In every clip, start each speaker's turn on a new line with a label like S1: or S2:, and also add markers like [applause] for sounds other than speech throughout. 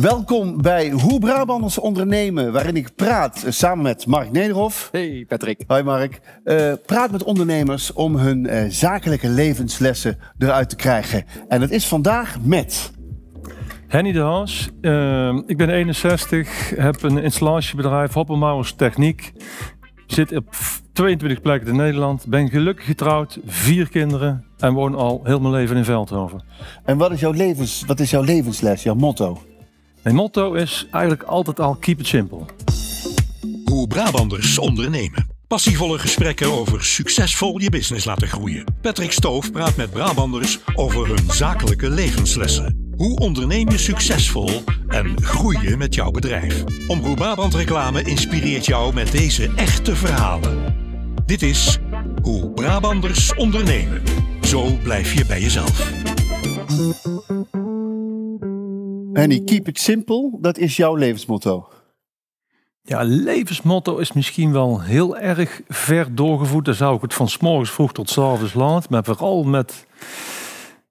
S1: Welkom bij Hoe Brabanders ondernemen, waarin ik praat samen met Mark Nederhof.
S2: Hey Patrick.
S1: Hoi Mark. Uh, praat met ondernemers om hun uh, zakelijke levenslessen eruit te krijgen. En dat is vandaag met...
S3: Henny de Haas. Uh, ik ben 61, heb een installatiebedrijf, Hoppenmouwers Techniek. Zit op 22 plekken in Nederland. Ben gelukkig getrouwd, vier kinderen en woon al heel mijn leven in Veldhoven.
S1: En wat is jouw, levens, wat is jouw levensles, jouw motto?
S3: Mijn motto is eigenlijk altijd al keep it simple.
S4: Hoe Brabanders ondernemen. Passievolle gesprekken over succesvol je business laten groeien. Patrick Stoof praat met Brabanders over hun zakelijke levenslessen. Hoe onderneem je succesvol en groei je met jouw bedrijf? Omroep Brabant Reclame inspireert jou met deze echte verhalen. Dit is Hoe Brabanders ondernemen. Zo blijf je bij jezelf.
S1: Henny, keep it simple, dat is jouw levensmotto.
S3: Ja, levensmotto is misschien wel heel erg ver doorgevoerd. Dan zou ik het van s morgens vroeg tot s avonds laat. Maar vooral met,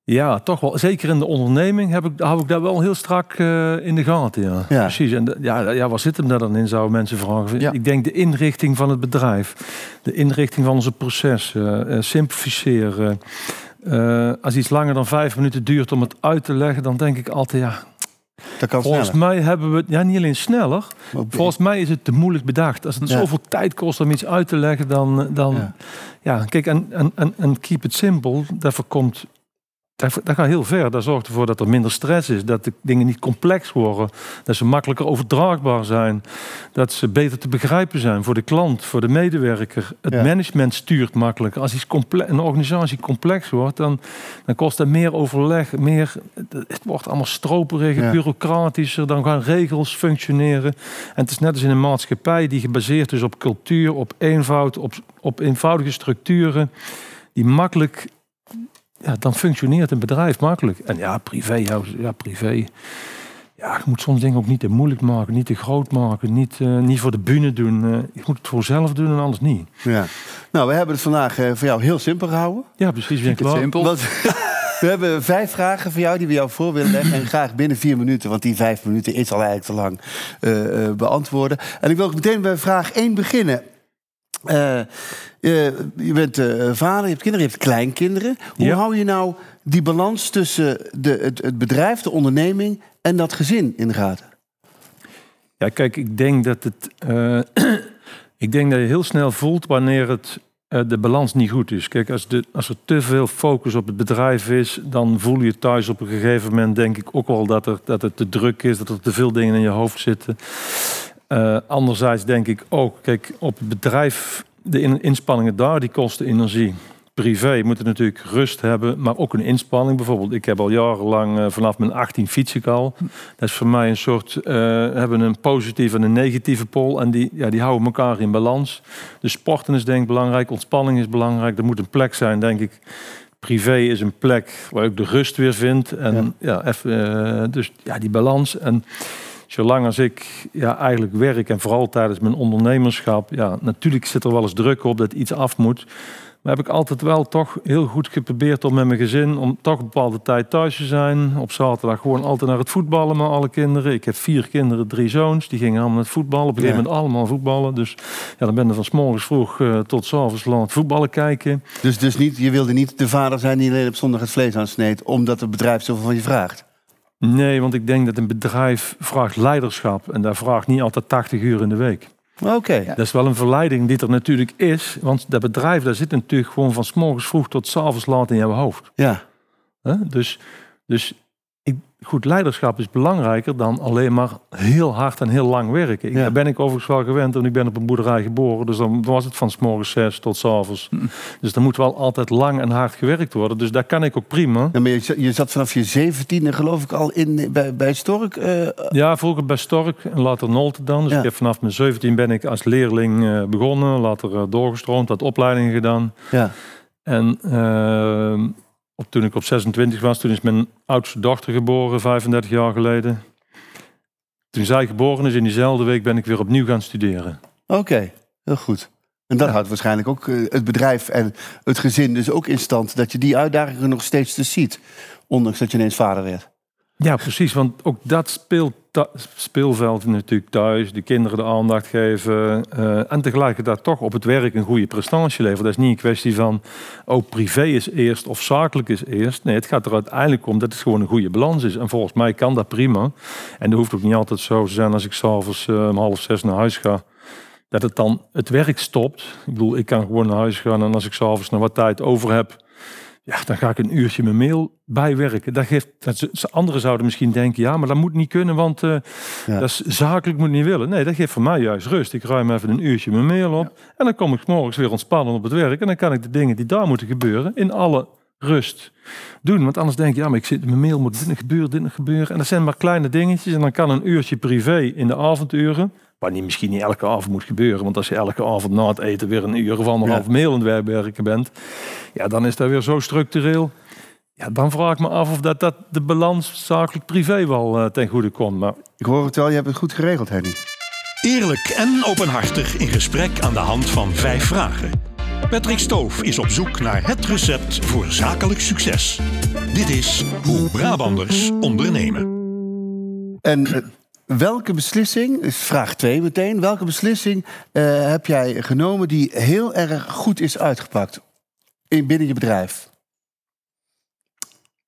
S3: ja, toch wel, zeker in de onderneming heb ik, hou ik daar wel heel strak uh, in de gaten. Ja, ja. precies. En de, ja, ja, waar zit hem daar dan in, zouden mensen vragen. Ja. Ik denk de inrichting van het bedrijf, de inrichting van onze processen, uh, simplificeren. Uh, als iets langer dan vijf minuten duurt om het uit te leggen, dan denk ik altijd, ja,
S1: dat kan
S3: volgens mij hebben we het, ja, niet alleen sneller. Volgens mij is het te moeilijk bedacht. Als het zoveel tijd kost om iets uit te leggen, dan. dan ja. ja kijk, en, en, en keep it simple, daarvoor komt dat, gaat heel ver. Dat zorgt ervoor dat er minder stress is. Dat de dingen niet complex worden. Dat ze makkelijker overdraagbaar zijn. Dat ze beter te begrijpen zijn voor de klant, voor de medewerker. Het management stuurt makkelijker. Als iets een organisatie complex wordt, dan, dan kost dat meer overleg. Meer, het wordt allemaal stroperiger, bureaucratischer. Dan gaan regels functioneren. En het is net als in een maatschappij die gebaseerd is op cultuur, op eenvoud, op, op eenvoudige structuren. Die makkelijk ja, dan functioneert een bedrijf makkelijk. En ja, privé, ja, ja, privé. Ja, je moet soms dingen ook niet te moeilijk maken, niet te groot maken, niet, uh, niet voor de bühne doen. Uh, je moet het voor zelf doen en anders niet.
S1: Ja. Nou, we hebben het vandaag uh, voor jou heel simpel gehouden.
S3: Ja, precies. Vind het simpel.
S1: Want, [laughs] we hebben vijf vragen voor jou die we jou voor willen leggen. En graag binnen vier minuten, want die vijf minuten is al eigenlijk te lang, beantwoorden. En ik wil meteen bij vraag 1 beginnen. Uh, je bent uh, vader, je hebt kinderen, je hebt kleinkinderen. Hoe hou je nou die balans tussen de, het, het, bedrijf, de onderneming en dat gezin in de gaten?
S3: Ja, kijk, ik denk dat het. [clears throat] Ik denk dat je heel snel voelt wanneer het de balans niet goed is. Kijk, als, de, als er te veel focus op het bedrijf is, dan voel je thuis op een gegeven moment, denk ik ook wel dat, er, dat het te druk is, dat er te veel dingen in je hoofd zitten. Uh, anderzijds denk ik ook, kijk, op het bedrijf, de inspanningen daar, die kosten energie. Privé moet het natuurlijk rust hebben, maar ook een inspanning. Bijvoorbeeld, ik heb al jarenlang, uh, vanaf mijn 18 fiets ik al. Dat is voor mij een soort, uh, hebben een positieve en een negatieve pol. En die, ja, die houden elkaar in balans. Dus sporten is denk ik belangrijk, ontspanning is belangrijk. Er moet een plek zijn, denk ik. Privé is een plek waar ik de rust weer vind. En ja, ja even, dus ja, die balans. En zolang als ik ja, eigenlijk werk en vooral tijdens mijn ondernemerschap, ja, natuurlijk zit er wel eens druk op dat iets af moet. Maar heb ik altijd wel toch heel goed geprobeerd om met mijn gezin, om toch een bepaalde tijd thuis te zijn. Op zaterdag gewoon altijd naar het voetballen met alle kinderen. Ik heb vier kinderen, drie zoons. Die gingen allemaal het voetballen. Op een gegeven moment allemaal voetballen. Dus ja, dan ben je van s morgens vroeg uh, tot s avonds laat voetballen kijken.
S1: Dus, dus niet, je wilde niet de vader zijn die alleen op zondag het vlees aansneed, omdat het bedrijf zoveel van je vraagt?
S3: Nee, want ik denk dat een bedrijf vraagt leiderschap. En daar vraagt niet altijd 80 uur in de week.
S1: Oké.
S3: Dat is wel een verleiding die er natuurlijk is. Want dat bedrijf, daar zit natuurlijk gewoon van s morgens vroeg tot s avonds laat in jouw hoofd.
S1: Ja.
S3: Dus, dus goed leiderschap is belangrijker dan alleen maar heel hard en heel lang werken. Daar ben ik overigens wel gewend, want ik ben op een boerderij geboren. Dus dan was het van s morgens zes tot s avonds. Hm. Dus dan moet wel altijd lang en hard gewerkt worden. Dus daar kan ik ook prima.
S1: Ja, maar je, zat vanaf je zeventiende geloof ik al in, bij, bij Stork? Uh...
S3: Ja, vroeger bij Stork en later Nolte dan. Dus ik heb vanaf mijn 17 ben ik als leerling uh, begonnen. Later uh, doorgestroomd, had opleidingen gedaan.
S1: Ja.
S3: En ehm, op, toen ik op 26 was, toen is mijn oudste dochter geboren, 35 jaar geleden. Toen zij geboren is, in diezelfde week ben ik weer opnieuw gaan studeren.
S1: Oké, heel goed. En dat houdt waarschijnlijk ook eh, het bedrijf en het gezin dus ook in stand. Dat je die uitdagingen nog steeds dus ziet. Ondanks dat je ineens vader werd.
S3: Ja, precies. Want ook dat speelt speelveld natuurlijk thuis. De kinderen de aandacht geven. eh, en tegelijkertijd toch op het werk een goede prestatie leveren. Dat is niet een kwestie van, oh, privé is eerst of zakelijk is eerst. Nee, het gaat er uiteindelijk om dat het gewoon een goede balans is. En volgens mij kan dat prima. En dat hoeft ook niet altijd zo te zijn als ik s'avonds uh, om half zes naar huis ga. Dat het dan het werk stopt. Ik bedoel, ik kan gewoon naar huis gaan en als ik s'avonds nog wat tijd over heb ja, dan ga ik een uurtje mijn mail bijwerken. Dat geeft, dat, anderen zouden misschien denken, ja, maar dat moet niet kunnen, want uh, ja. dat is zakelijk moet niet willen. Nee, dat geeft voor mij juist rust. Ik ruim even een uurtje mijn mail op ja. en dan kom ik morgens weer ontspannen op het werk en dan kan ik de dingen die daar moeten gebeuren in alle rust doen. Want anders denk je, ja, maar ik zit mijn mail moet dit nog gebeuren, dit nog gebeuren. En dat zijn maar kleine dingetjes en dan kan een uurtje privé in de avonduren Waar niet, misschien niet elke avond moet gebeuren. Want als je elke avond na het eten weer een uur of anderhalf ja. mail aan het werken bent. Ja, dan is dat weer zo structureel. Ja, dan vraag ik me af of dat, dat de balans zakelijk-privé wel uh, ten goede komt. Maar...
S1: Ik hoor het wel, je hebt het goed geregeld, Henny.
S4: Eerlijk en openhartig in gesprek aan de hand van vijf vragen. Patrick Stoof is op zoek naar het recept voor zakelijk succes. Dit is Hoe Brabanders ondernemen.
S1: En uh, welke beslissing, is vraag 2 meteen, welke beslissing uh, heb jij genomen die heel erg goed is uitgepakt in, binnen je bedrijf?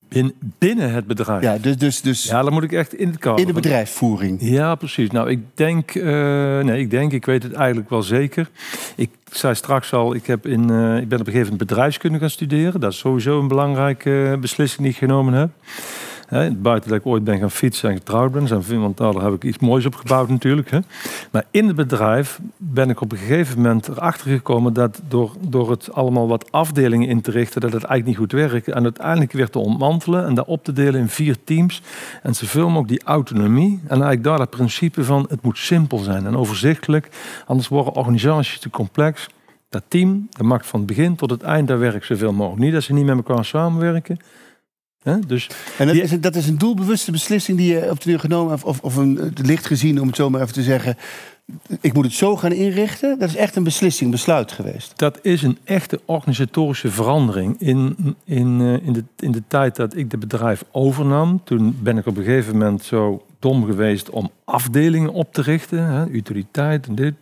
S3: In, binnen het bedrijf?
S1: Ja, dus, dus, dus
S3: ja, dan moet ik echt in het kader.
S1: In de bedrijfsvoering.
S3: Ja, precies. Nou, ik denk, uh, nee, ik denk, ik weet het eigenlijk wel zeker. Ik zei straks al, ik, heb in, uh, ik ben op een gegeven moment bedrijfskunde gaan studeren. Dat is sowieso een belangrijke beslissing die ik genomen heb. Hè, buiten dat ik ooit ben gaan fietsen en getrouwd ben. Want daar heb ik iets moois op gebouwd natuurlijk. Hè. Maar in het bedrijf ben ik op een gegeven moment erachter gekomen... dat door, door het allemaal wat afdelingen in te richten... dat het eigenlijk niet goed werkte. En uiteindelijk weer te ontmantelen en dat op te delen in vier teams. En zoveel mogelijk die autonomie. En eigenlijk daar dat principe van het moet simpel zijn en overzichtelijk. Anders worden organisaties te complex. Dat team, dat maakt van het begin tot het eind dat werk zoveel mogelijk. Niet dat ze niet met elkaar samenwerken... He, dus
S1: en dat, die, is een, dat is een doelbewuste beslissing die je op de genomen hebt, of, of een licht gezien, om het zo maar even te zeggen. Ik moet het zo gaan inrichten. Dat is echt een beslissing, besluit geweest.
S3: Dat is een echte organisatorische verandering. In, in, in, de, in de tijd dat ik het bedrijf overnam, toen ben ik op een gegeven moment zo dom geweest om afdelingen op te richten. Hè, utiliteit en dit.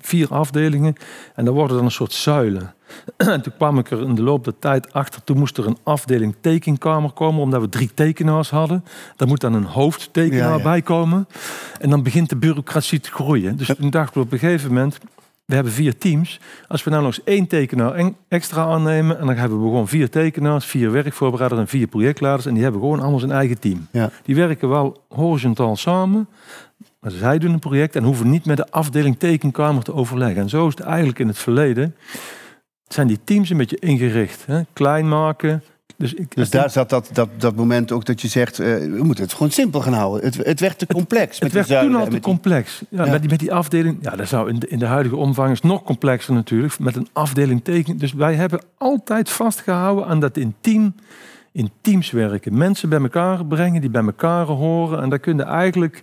S3: Vier afdelingen. En dan worden dan een soort zuilen. En toen kwam ik er in de loop der tijd achter. Toen moest er een afdeling tekenkamer komen, omdat we drie tekenaars hadden. Daar moet dan een hoofdtekenaar ja, ja. bij komen. En dan begint de bureaucratie te groeien. Dus toen dachten we op een gegeven moment. We hebben vier teams. Als we nou nog eens één tekenaar extra aannemen. En dan hebben we gewoon vier tekenaars, vier werkvoorbereiders en vier projectleiders. En die hebben gewoon allemaal zijn eigen team.
S1: Ja.
S3: Die werken wel horizontaal samen. Maar zij doen een project en hoeven niet met de afdeling tekenkamer te overleggen. En zo is het eigenlijk in het verleden zijn die teams een beetje ingericht. Hè? Klein maken.
S1: Dus, ik, dus daar zat dat, dat, dat moment ook dat je zegt, uh, we moeten het gewoon simpel gaan houden. Het, het werd te complex.
S3: Het, het werd toen al te complex. Ja, ja. Met, die, met die afdeling, ja, dat zou in de, in de huidige omvang is nog complexer natuurlijk. Met een afdeling teken. Dus wij hebben altijd vastgehouden aan dat in team, in teams werken. Mensen bij elkaar brengen, die bij elkaar horen. En daar kun je eigenlijk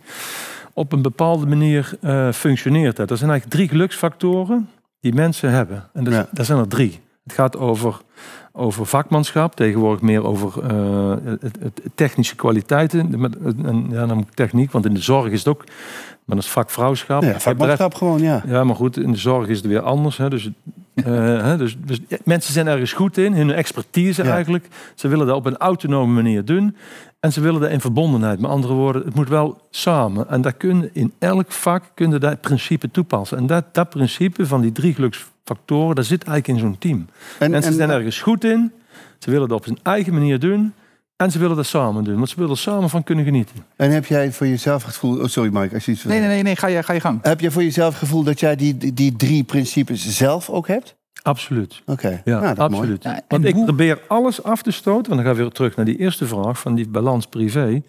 S3: op een bepaalde manier uh, functioneert dat. Er zijn eigenlijk drie geluksfactoren die mensen hebben. En dat, ja. dat zijn er drie. Het gaat over, over vakmanschap, tegenwoordig meer over uh, het, het, technische kwaliteiten. En, ja, dan techniek, want in de zorg is het ook, maar dat is vakvrouwschap.
S1: Ja, vakmanschap gewoon, ja.
S3: Ja, maar goed, in de zorg is het weer anders. Hè. Dus, uh, [laughs] hè, dus, dus mensen zijn ergens goed in, hun expertise ja. eigenlijk. Ze willen dat op een autonome manier doen. En ze willen dat in verbondenheid. Met andere woorden, het moet wel samen. En daar kun in elk vak kun je dat principe toepassen. En dat, dat principe van die drie geluksfactoren, dat zit eigenlijk in zo'n team. En, Mensen en, zijn ergens goed in. Ze willen dat op hun eigen manier doen. En ze willen dat samen doen, want ze willen er samen van kunnen genieten.
S1: En heb jij voor jezelf het gevoel... Oh, sorry Mike, als je iets...
S2: Nee, nee, nee, nee ga, je, ga je gang.
S1: Heb je voor jezelf het gevoel dat jij die, die, die drie principes zelf ook hebt?
S3: Absoluut.
S1: Oké, okay.
S3: ja,
S1: nou,
S3: absoluut. Ja, want ik hoe... probeer alles af te stoten. Want dan gaan we weer terug naar die eerste vraag van die balans privé.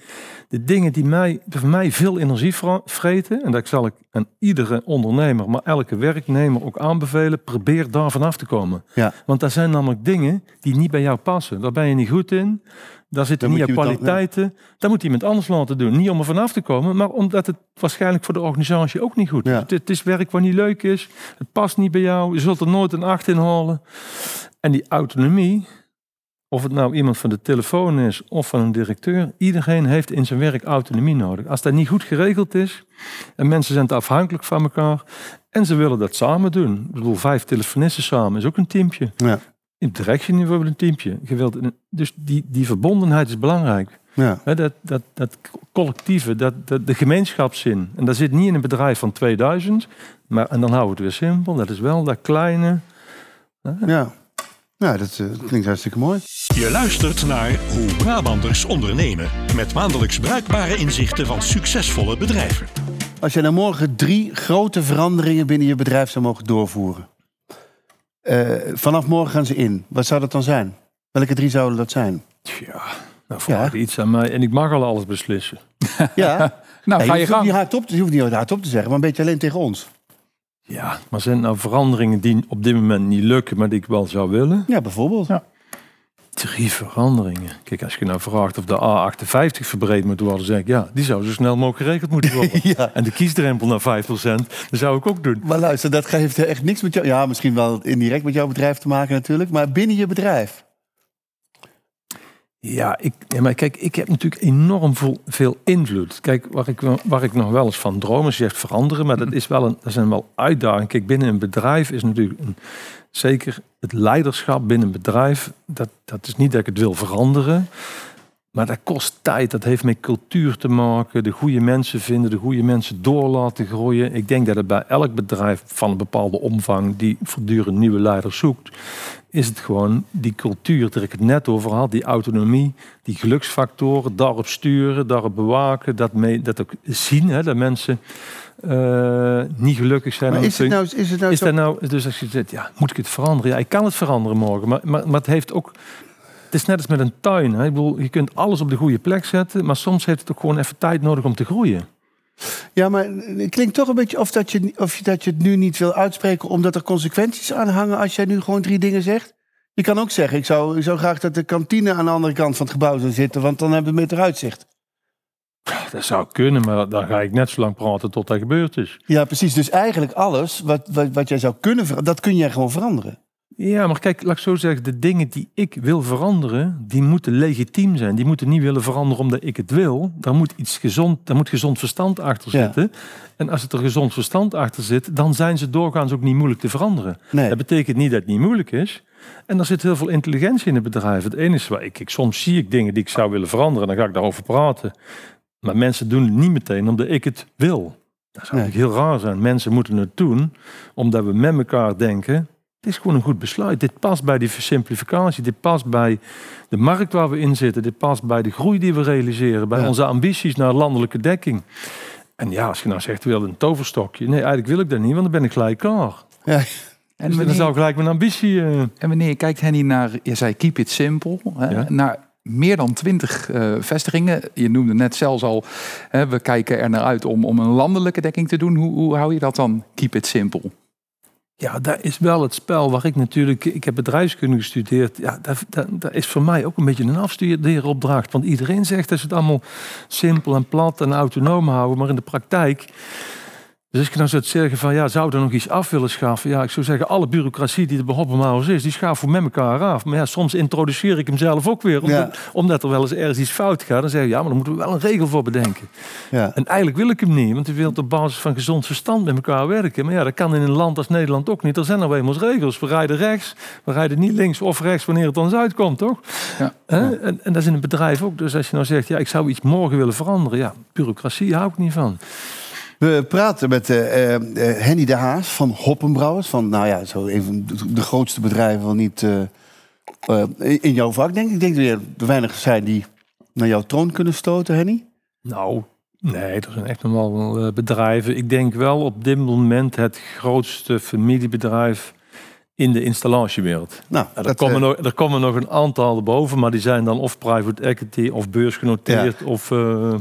S3: De dingen die mij, voor mij veel energie vreten, en dat zal ik aan iedere ondernemer, maar elke werknemer ook aanbevelen, probeer daar vanaf te komen.
S1: Ja.
S3: Want dat zijn namelijk dingen die niet bij jou passen. Daar ben je niet goed in. Daar zitten niet jouw kwaliteiten. Dan, ja. Dat moet iemand anders laten doen. Niet om er vanaf te komen, maar omdat het waarschijnlijk voor de organisatie ook niet goed is.
S1: Ja.
S3: Het, het, is werk wat niet leuk is. Het past niet bij jou. Je zult er nooit een acht in halen. En die autonomie, Of het nou iemand van de telefoon is of van een directeur. Iedereen heeft in zijn werk autonomie nodig. Als dat niet goed geregeld is en mensen zijn te afhankelijk van elkaar en ze willen dat samen doen. Ik bedoel, vijf telefonisten samen is ook een teampje.
S1: Ja.
S3: In het directieniveau een teampje. Je wilt, dus die, die verbondenheid is belangrijk.
S1: Ja.
S3: Hè, dat, dat, dat collectieve, dat, dat, de gemeenschapszin. En dat zit niet in een bedrijf van 2000. Maar, en dan houden we het weer simpel. Dat is wel dat kleine.
S1: Ja. Ja, dat eh, klinkt hartstikke mooi.
S4: Je luistert naar Hoe Brabanders ondernemen. Met maandelijks bruikbare inzichten van succesvolle bedrijven.
S1: Als je nou morgen drie grote veranderingen binnen je bedrijf zou mogen doorvoeren. Eh, vanaf morgen gaan ze in. Wat zou dat dan zijn? Welke drie zouden dat zijn?
S3: Ja, nou vraag iets aan mij. En ik mag al alles beslissen. [laughs]
S1: Ja, [laughs]
S2: Nou, ga
S1: je,
S2: je
S1: hoeft
S2: gang.
S1: niet hardop, je hoeft niet hardop te zeggen, maar een beetje alleen tegen ons.
S3: Ja, maar zijn nou veranderingen die op dit moment niet lukken, maar die ik wel zou willen?
S1: Ja, bijvoorbeeld.
S2: Ja.
S3: Drie veranderingen. Kijk, als je nou vraagt of de A58 verbreed moet worden, zeg ik ja, die zou zo snel mogelijk geregeld moeten [laughs] worden.
S1: Ja.
S3: En de kiesdrempel naar 5%, dat zou ik ook doen.
S1: Maar luister, dat heeft echt niks met jou... Ja, misschien wel indirect met jouw bedrijf te maken natuurlijk. Maar binnen je bedrijf.
S3: Ja, ik, ja, maar kijk, ik heb natuurlijk enorm veel, invloed. Kijk, waar ik, ik nog wel eens van droom, is veranderen, maar dat, is wel een, dat zijn wel uitdagingen. Kijk, binnen een bedrijf is natuurlijk een, zeker het leiderschap binnen een bedrijf, dat, dat is niet dat ik het wil veranderen, maar dat kost tijd. Dat heeft met cultuur te maken, de goede mensen vinden, de goede mensen door laten groeien. Ik denk dat het bij elk bedrijf van een bepaalde omvang die voortdurend nieuwe leiders zoekt, is het gewoon die cultuur, daar ik het net over had, die autonomie, die geluksfactoren, daarop sturen, daarop bewaken, dat, mee, dat ook zien, hè, dat mensen eh, niet gelukkig zijn.
S1: Maar is het nou, is het nou
S3: is
S1: zo...
S3: dat nou, dus als je zegt, ja, moet ik het veranderen? Ja, ik kan het veranderen morgen, maar, maar, maar het heeft ook, het is net als met een tuin. Hè? Ik bedoel, je kunt alles op de goede plek zetten, maar soms heeft het ook gewoon even tijd nodig om te groeien.
S1: Ja, maar het klinkt toch een beetje of dat, je, of dat je het nu niet wil uitspreken... omdat er consequenties aan hangen als jij nu gewoon drie dingen zegt. Je kan ook zeggen, ik zou, ik zou graag dat de kantine aan de andere kant van het gebouw zou zitten... want dan hebben we beter uitzicht.
S3: Dat zou kunnen, maar dan ga ik net zo lang praten tot dat gebeurd is.
S1: Ja, precies. Dus eigenlijk alles wat, wat, wat jij zou kunnen veranderen, dat kun jij gewoon veranderen.
S3: Ja, maar kijk, laat ik zo zeggen, de dingen die ik wil veranderen, die moeten legitiem zijn. Die moeten niet willen veranderen omdat ik het wil. Daar moet iets gezond, daar moet gezond verstand achter
S1: Ja.
S3: zitten. En als het er gezond verstand achter zit, dan zijn ze doorgaans ook niet moeilijk te veranderen.
S1: Nee.
S3: Dat betekent niet dat het niet moeilijk is. En er zit heel veel intelligentie in het bedrijf. Het ene is waar ik, ik soms zie ik dingen die ik zou willen veranderen, dan ga ik daarover praten. Maar mensen doen het niet meteen omdat ik het wil. Dat zou
S1: Nee.
S3: heel raar zijn. Mensen moeten het doen omdat we met elkaar denken. Het is gewoon een goed besluit. Dit past bij die simplificatie. Dit past bij de markt waar we in zitten. Dit past bij de groei die we realiseren. Bij
S1: Ja.
S3: onze ambities naar landelijke dekking. En ja, als je nou zegt, wil een toverstokje. Nee, eigenlijk wil ik dat niet, want dan ben ik gelijk klaar.
S1: Ja,
S2: En
S3: Dus dan zou ik gelijk mijn ambitie... eh,
S2: en wanneer kijkt Henny naar, je zei keep it simple, hè,
S3: Ja.
S2: naar meer dan twintig eh, vestigingen. Je noemde net zelfs al, hè, we kijken er naar uit om, om een landelijke dekking te doen. Hoe, hoe hou je dat dan, keep it simple?
S3: Ja, dat is wel het spel waar ik natuurlijk... Ik heb bedrijfskunde gestudeerd. Ja, dat, dat, dat is voor mij ook een beetje een afstudeeropdracht. Want iedereen zegt dat ze het allemaal simpel en plat en autonoom houden. Maar in de praktijk... Dus als ik nou zou zeggen van ja, zou er nog iets af willen schaffen? Ja, ik zou zeggen, alle bureaucratie die er bij Hoppenmaus is, die schaffen we met elkaar af. Maar ja, soms introduceer ik hem zelf ook weer. Omdat, omdat er wel eens ergens iets fout gaat. Dan zeg je, ja, maar dan moeten we wel een regel voor bedenken.
S1: ja.
S3: En eigenlijk wil ik hem niet, want je wilt op basis van gezond verstand met elkaar werken. Maar ja, dat kan in een land als Nederland ook niet. Er zijn nou eenmaal regels. We rijden rechts, we rijden niet links of rechts wanneer het ons uitkomt, toch?
S2: Ja.
S3: Hè? En, en dat is in een bedrijf ook. Dus als je nou zegt, ja, ik zou iets morgen willen veranderen. Ja, bureaucratie hou ik niet van.
S1: We praten met eh, eh, Henny de Haas van Hoppenbrouwers. Van, nou ja, zo een van de- grootste bedrijven wel niet eh, eh, in jouw vak, denk ik. Ik denk dat er weinig zijn die naar jouw troon kunnen stoten, Henny.
S3: Nou, nee, er zijn echt eh, bedrijven. Ik denk wel op dit moment het grootste familiebedrijf in de installatiewereld.
S1: Nou,
S3: er,
S1: dat,
S3: komen
S1: eh,
S3: nog, er komen nog een aantal erboven, maar die zijn dan of private equity of beursgenoteerd. Of uh,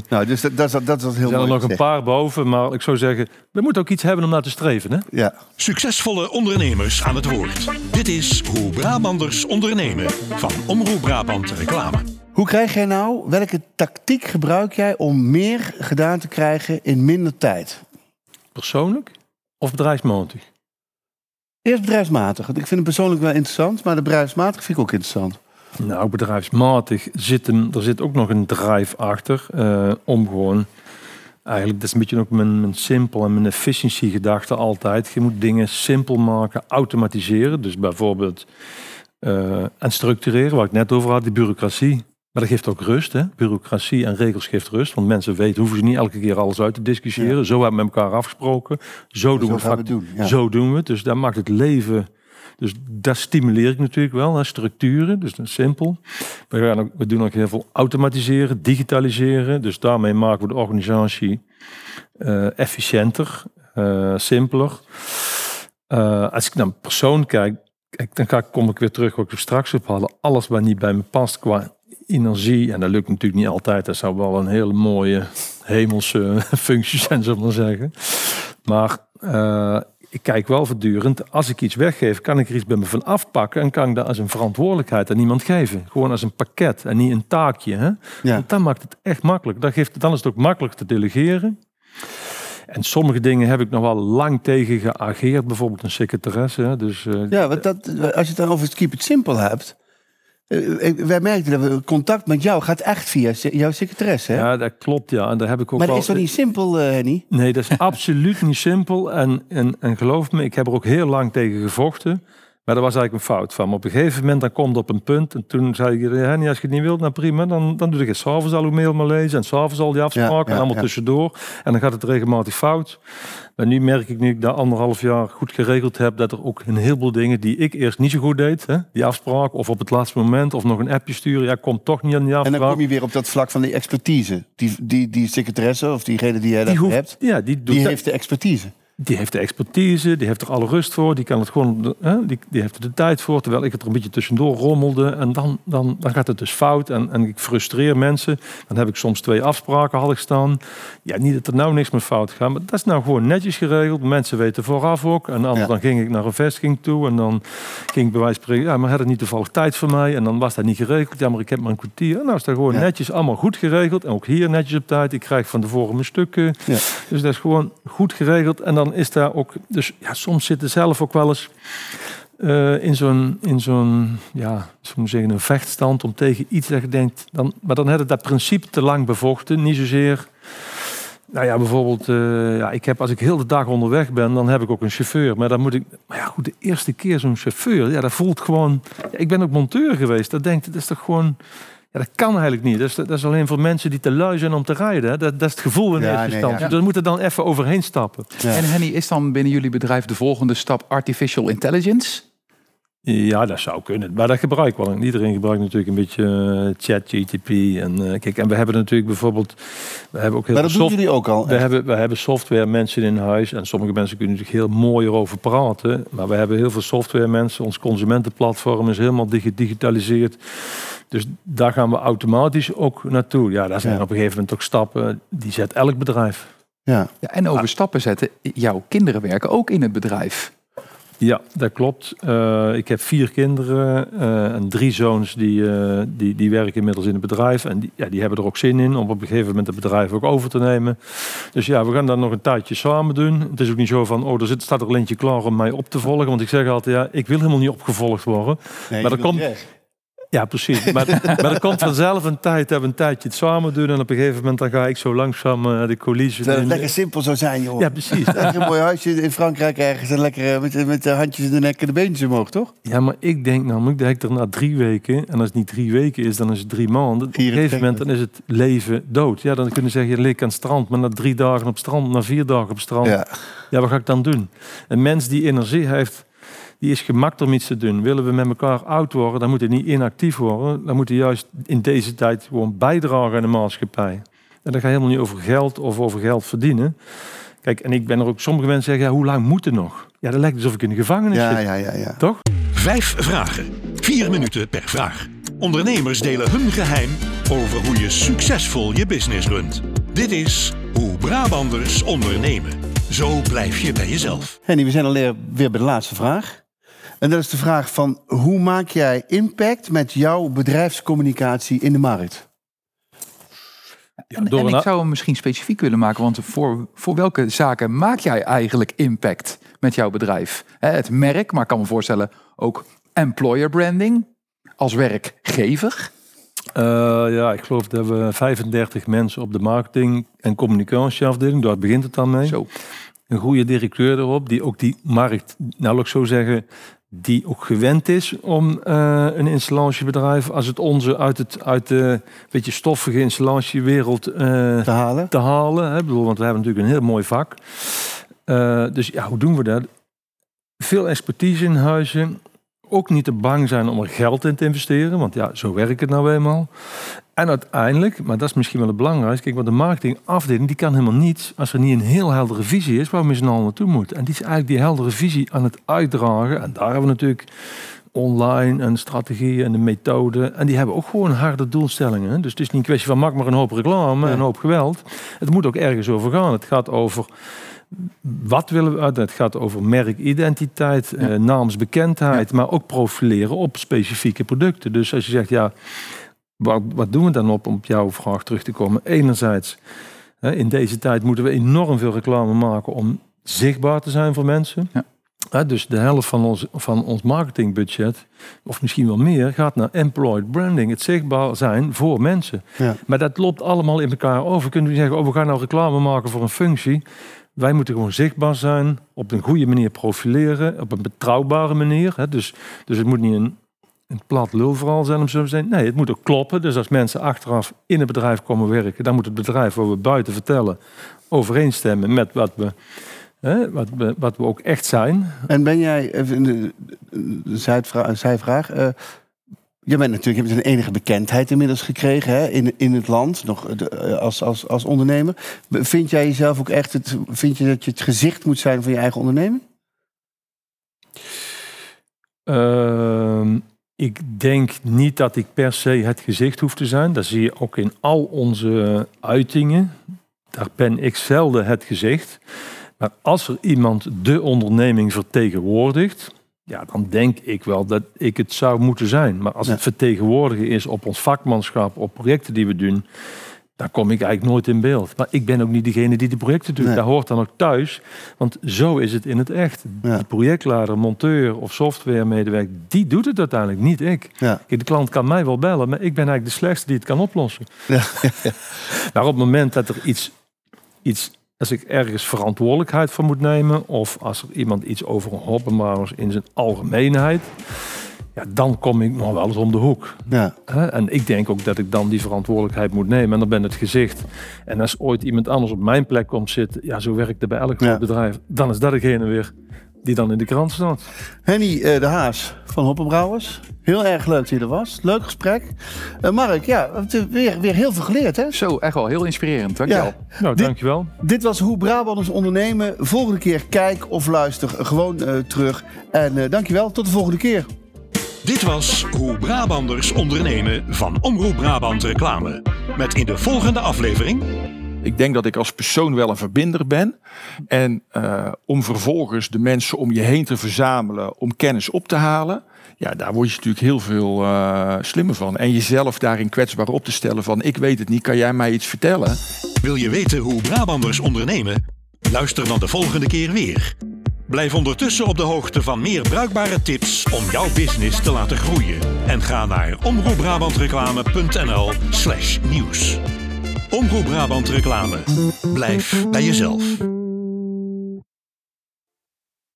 S1: nou, dus dat, dat, is- dat is wat heel
S3: er zijn er nog een paar boven. Maar ik zou zeggen, we moeten ook iets hebben om naar te streven. Hè?
S1: Ja.
S4: Succesvolle ondernemers aan het woord. Dit is Hoe Brabanders ondernemen van Omroep Brabant Reclame.
S1: Hoe krijg jij nou, welke tactiek gebruik jij om meer gedaan te krijgen in minder tijd?
S3: Persoonlijk of bedrijfsmatig?
S1: Eerst bedrijfsmatig. Ik vind het persoonlijk wel interessant, maar de bedrijfsmatig vind ik ook interessant.
S3: Nou, bedrijfsmatig zit hem, er zit ook nog een drive achter eh, om gewoon. Eigenlijk, dat is een beetje ook mijn, mijn simpel en mijn efficiency gedachte altijd. Je moet dingen simpel maken, automatiseren. Dus bijvoorbeeld eh, en structureren, waar ik net over had, die bureaucratie. Maar dat geeft ook rust. Hè? Bureaucratie en regels geeft rust. Want mensen weten, hoeven ze niet elke keer alles uit te discussiëren. Zo hebben we met elkaar afgesproken. Zo, doen,
S1: Zo
S3: we het.
S1: doen. Ja.
S3: Zo doen we het. Dus dat maakt het leven. Dus dat stimuleer ik natuurlijk wel. Hè? Structuren, dus dat is simpel. We, gaan ook, we doen ook heel veel automatiseren, digitaliseren. Dus daarmee maken we de organisatie eh, efficiënter, eh, simpeler. Eh, als ik naar een persoon kijk, dan kom ik weer terug wat ik straks op hadden. Alles wat niet bij me past qua energie, en dat lukt natuurlijk niet altijd. Dat zou wel een hele mooie hemelse [laughs] functie zijn, zullen we maar zeggen. Maar eh, ik kijk wel voortdurend, als ik iets weggeef, kan ik er iets bij me van afpakken en kan ik dat als een verantwoordelijkheid aan iemand geven. Gewoon als een pakket en niet een taakje. Hè?
S1: Ja.
S3: Want dan maakt het echt makkelijk. Dan, geeft, dan is het ook makkelijk te delegeren. En sommige dingen heb ik nog wel lang tegen geageerd. Bijvoorbeeld een secretaresse. hè. Dus, eh,
S1: Ja, want dat, als je het dan over het keep it simple hebt. Eh, ik- wij merkten dat we contact met jou gaat echt via jouw secretaresse. Hè?
S3: ja, dat klopt ja. En daar heb ik ook
S1: maar dat
S3: wel...
S1: is toch niet simpel, eh, Henny?
S3: Nee, dat is [laughs] absoluut niet simpel. En, en, en geloof me, ik heb er ook heel lang tegen gevochten. Maar dat was eigenlijk een fout van. me. Op een gegeven moment dan komt op een punt. En toen zei ik, Henny, als je het niet wilt, nou prima. Dan, dan doe ik het s'avonds al uw mail maar lezen. En s'avonds al die afspraken.
S1: Ja, ja,
S3: en allemaal
S1: ja.
S3: tussendoor. En dan gaat het regelmatig fout. Maar nu merk ik, nu ik dat anderhalf jaar goed geregeld heb... dat er ook een heleboel dingen die ik eerst niet zo goed deed... Hè, die afspraak, of op het laatste moment... of nog een appje sturen. Ja, komt toch niet aan die
S1: En
S3: afspraak.
S1: dan kom je weer op dat vlak van die expertise. Die, die, die secretaresse of diegene die jij
S3: die, hoeft,
S1: hebt,
S3: ja, die, doet
S1: die heeft de expertise.
S3: Die heeft de expertise, die heeft er alle rust voor, die kan het gewoon, hè, die, die heeft er de tijd voor, terwijl ik het er een beetje tussendoor rommelde. En dan, dan, dan gaat het dus fout en, en ik frustreer mensen. Dan heb ik soms twee afspraken had ik staan. Ja, niet dat er nou niks meer fout gaat, maar dat is nou gewoon netjes geregeld. Mensen weten vooraf ook. En anders
S1: Ja.
S3: dan ging ik naar een vestiging toe en dan ging ik bij wijze van spreken, ja, maar had het niet toevallig tijd voor mij? En dan was dat niet geregeld. Ja, maar ik heb maar een kwartier. Nou is dat gewoon
S1: Ja.
S3: netjes allemaal goed geregeld. En ook hier netjes op tijd. Ik krijg van tevoren mijn stukken.
S1: Ja.
S3: Dus dat is gewoon goed geregeld. En dan is daar ook. Dus ja, soms zitten zelf ook wel eens. eh, in zo'n, in zo'n, ja, we zeggen, een vechtstand om tegen iets dat je denkt. Dan, maar dan had het dat principe te lang bevochten. Niet zozeer. Nou ja, bijvoorbeeld, eh, ja, ik heb, als ik heel de dag onderweg ben, dan heb ik ook een chauffeur. Maar dan moet ik, maar ja, goed, de eerste keer zo'n chauffeur, ja, dat voelt gewoon. Ik ben ook monteur geweest. Dat denkt, dat is toch gewoon. Ja, dat kan eigenlijk niet. Dat is, dat is alleen voor mensen die te lui zijn om te rijden. Dat, dat is het gevoel in
S1: Ja,
S3: eerste
S1: nee,
S3: instantie.
S1: ja.
S3: Dus daar moeten dan even overheen stappen.
S1: Ja.
S2: En Henny, is dan binnen jullie bedrijf de volgende stap artificial intelligence?
S3: Ja, dat zou kunnen. Maar dat gebruik ik wel. Iedereen gebruikt natuurlijk een beetje eh, chat, GTP. En, eh, kijk, en we hebben natuurlijk bijvoorbeeld... We hebben ook heel
S1: Maar dat
S3: veel
S1: doen jullie ook al.
S3: we hebben, we hebben software mensen in huis. En sommige mensen kunnen natuurlijk heel mooi erover praten. Maar we hebben heel veel software mensen. Ons consumentenplatform is helemaal gedigitaliseerd. Dus daar gaan we automatisch ook naartoe. Ja, daar zijn
S1: Ja.
S3: op een gegeven moment ook stappen. Die zet elk bedrijf.
S1: Ja.
S2: Ja, en over stappen zetten. Jouw kinderen werken ook in het bedrijf.
S3: Ja, dat klopt. Eh, ik heb vier kinderen eh, en drie zoons die, eh, die, die werken inmiddels in het bedrijf. En die, ja, die hebben er ook zin in om op een gegeven moment het bedrijf ook over te nemen. Dus ja, we gaan dat nog een tijdje samen doen. Het is ook niet zo van, oh, er zit, staat er eentje klaar om mij op te volgen. Want ik zeg altijd, ja, ik wil helemaal niet opgevolgd worden.
S1: Nee,
S3: Maar dat komt-. Ja, precies. Maar, maar er komt vanzelf een tijd dat we een tijdje het samen doen. En op een gegeven moment dan ga ik zo langzaam eh, de coulissen
S1: Terwijl het lekker simpel zou zijn, joh.
S3: Ja, precies.
S1: Lekker een mooi huisje in Frankrijk ergens. En lekker eh, met, met de handjes in de nek en de beentjes omhoog, toch?
S3: Ja, maar ik denk namelijk dat ik er na drie weken, en als het niet drie weken is, dan is het drie maanden. Op een gegeven
S1: 24.
S3: moment dan is het leven dood. Ja, dan kunnen ze zeggen, je leek aan het strand, maar na drie dagen op strand, na vier dagen op strand. Ja.
S1: Ja.
S3: wat ga ik dan doen? Een mens die energie heeft, die is gemaakt om iets te doen. Willen we met elkaar oud worden, dan moet hij niet inactief worden. Dan moet hij juist in deze tijd gewoon bijdragen aan de maatschappij. En dat gaat helemaal niet over geld of over geld verdienen. Kijk, en ik ben er ook, sommige mensen zeggen, ja, hoe lang moet het nog? Ja, dat lijkt alsof ik in de gevangenis
S1: Ja,
S3: zit.
S1: ja, ja, ja.
S3: Toch?
S4: Vijf vragen. Vier minuten per vraag. Ondernemers delen hun geheim over hoe je succesvol je business runt. Dit is Hoe Brabanders ondernemen. Zo blijf je bij jezelf.
S1: Henny, we zijn alweer weer bij de laatste vraag. En dat is de vraag van hoe maak jij impact met jouw bedrijfscommunicatie in de markt?
S3: Ja,
S2: En, ik zou hem misschien specifiek willen maken, want voor, voor welke zaken maak jij eigenlijk impact met jouw bedrijf? Hè, Het merk, maar ik kan me voorstellen ook employer branding, als werkgever?
S3: Uh, ja, ik geloof dat we 35 mensen op de marketing- en communicatieafdeling, daar begint het dan mee.
S2: Zo.
S3: Een goede directeur erop, die ook die markt, nou ik zo zeggen, die ook gewend is om uh, een installatiebedrijf als het onze uit, het, uit de beetje stoffige installatiewereld uh,
S1: te halen.
S3: Te halen hè? Bedoel, want we hebben natuurlijk een heel mooi vak. Uh, dus ja, hoe doen we dat? Veel expertise in huizen. Ook niet te bang zijn om er geld in te investeren, want ja, zo werkt het nou eenmaal. En uiteindelijk, maar dat is misschien wel het belangrijkste, kijk, want de marketingafdeling die kan helemaal niets als er niet een heel heldere visie is waar we z'n allen naartoe moeten. En die is eigenlijk die heldere visie aan het uitdragen. En daar hebben we natuurlijk online en strategieën en de methode. En die hebben ook gewoon harde doelstellingen. Dus het is niet een kwestie van maak maar een hoop reclame en een hoop geweld. Het moet ook ergens over gaan. Het gaat over wat willen we uit? Het gaat over merkidentiteit, ja. eh, naamsbekendheid, maar ook profileren op specifieke producten. Dus als je zegt, ja, wat, wat doen we dan op om op jouw vraag terug te komen? Enerzijds, hè, in deze tijd moeten we enorm veel reclame maken om zichtbaar te zijn voor mensen. Ja. Hè, dus de helft van ons, van ons marketingbudget, of misschien wel meer, gaat naar employed branding. Het zichtbaar zijn voor mensen.
S1: Ja.
S3: Maar dat loopt allemaal in elkaar over. Kunnen we zeggen, oh, we gaan nou reclame maken voor een functie. Wij moeten gewoon zichtbaar zijn, op een goede manier profileren, op een betrouwbare manier. Hè. Dus, dus het moet niet een, een plat lulverhaal zijn om zo te zijn. Nee, het moet ook kloppen. Dus als mensen achteraf in het bedrijf komen werken, dan moet het bedrijf waar we buiten vertellen overeenstemmen met wat we, wat we, wat we ook echt zijn.
S1: En ben jij, even een zijvraag, uh, je bent natuurlijk, hebt een enige bekendheid inmiddels gekregen hè, in, in het land, nog als, als, als ondernemer. Vind jij jezelf ook echt, het, vind je dat je het gezicht moet zijn van je eigen onderneming?
S3: Uh, ik denk niet dat ik per se het gezicht hoef te zijn. Dat zie je ook in al onze uitingen. Daar ben ik zelden het gezicht. Maar als er iemand de onderneming vertegenwoordigt, ja, dan denk ik wel dat ik het zou moeten zijn. Maar als het vertegenwoordigen is op ons vakmanschap, op projecten die we doen, dan kom ik eigenlijk nooit in beeld. Maar ik ben ook niet degene die de projecten doet. Nee. Daar hoort dan ook thuis. Want zo is het in het echt. Ja. Die projectleider, monteur of softwaremedewerker, die doet het uiteindelijk, niet ik.
S1: Ja.
S3: Kijk, de klant kan mij wel bellen, maar ik ben eigenlijk de slechtste die het kan oplossen.
S1: Ja. [laughs]
S3: maar op het moment dat er iets, iets als ik ergens verantwoordelijkheid voor moet nemen, of als er iemand iets over een in zijn algemeenheid, ja, dan kom ik nog wel eens om de hoek.
S1: Ja.
S3: En ik denk ook dat ik dan die verantwoordelijkheid moet nemen. En dan ben het gezicht. En als ooit iemand anders op mijn plek komt zitten, ja, zo werkt het bij elk
S1: Ja.
S3: bedrijf, dan is dat degene weer die dan in de krant staat.
S1: Henny uh, de Haas van Hoppenbrouwers. Heel erg leuk dat je er was. Leuk gesprek. Uh, Mark, ja, we hebben weer, weer heel veel geleerd, hè?
S2: Zo, echt wel heel inspirerend. Dankjewel.
S1: Ja.
S3: Nou,
S1: Dit-
S3: dankjewel.
S1: Dit was Hoe Brabanders ondernemen. Volgende keer kijk of luister gewoon eh, terug. En eh, dankjewel, tot de volgende keer.
S4: Dit was Hoe Brabanders ondernemen van Omroep Brabant Reclame. Met in de volgende aflevering
S5: Ik denk dat ik als persoon wel een verbinder ben. En eh, om vervolgens de mensen om je heen te verzamelen, om kennis op te halen. Ja, daar word je natuurlijk heel veel eh, slimmer van. En jezelf daarin kwetsbaar op te stellen van ik weet het niet, kan jij mij iets vertellen?
S4: Wil je weten hoe Brabanders ondernemen? Luister dan de volgende keer weer. Blijf ondertussen op de hoogte van meer bruikbare tips om jouw business te laten groeien. En ga naar omroepbrabantreclame.nl slash nieuws. Omroep Brabant Reclame. Blijf bij jezelf.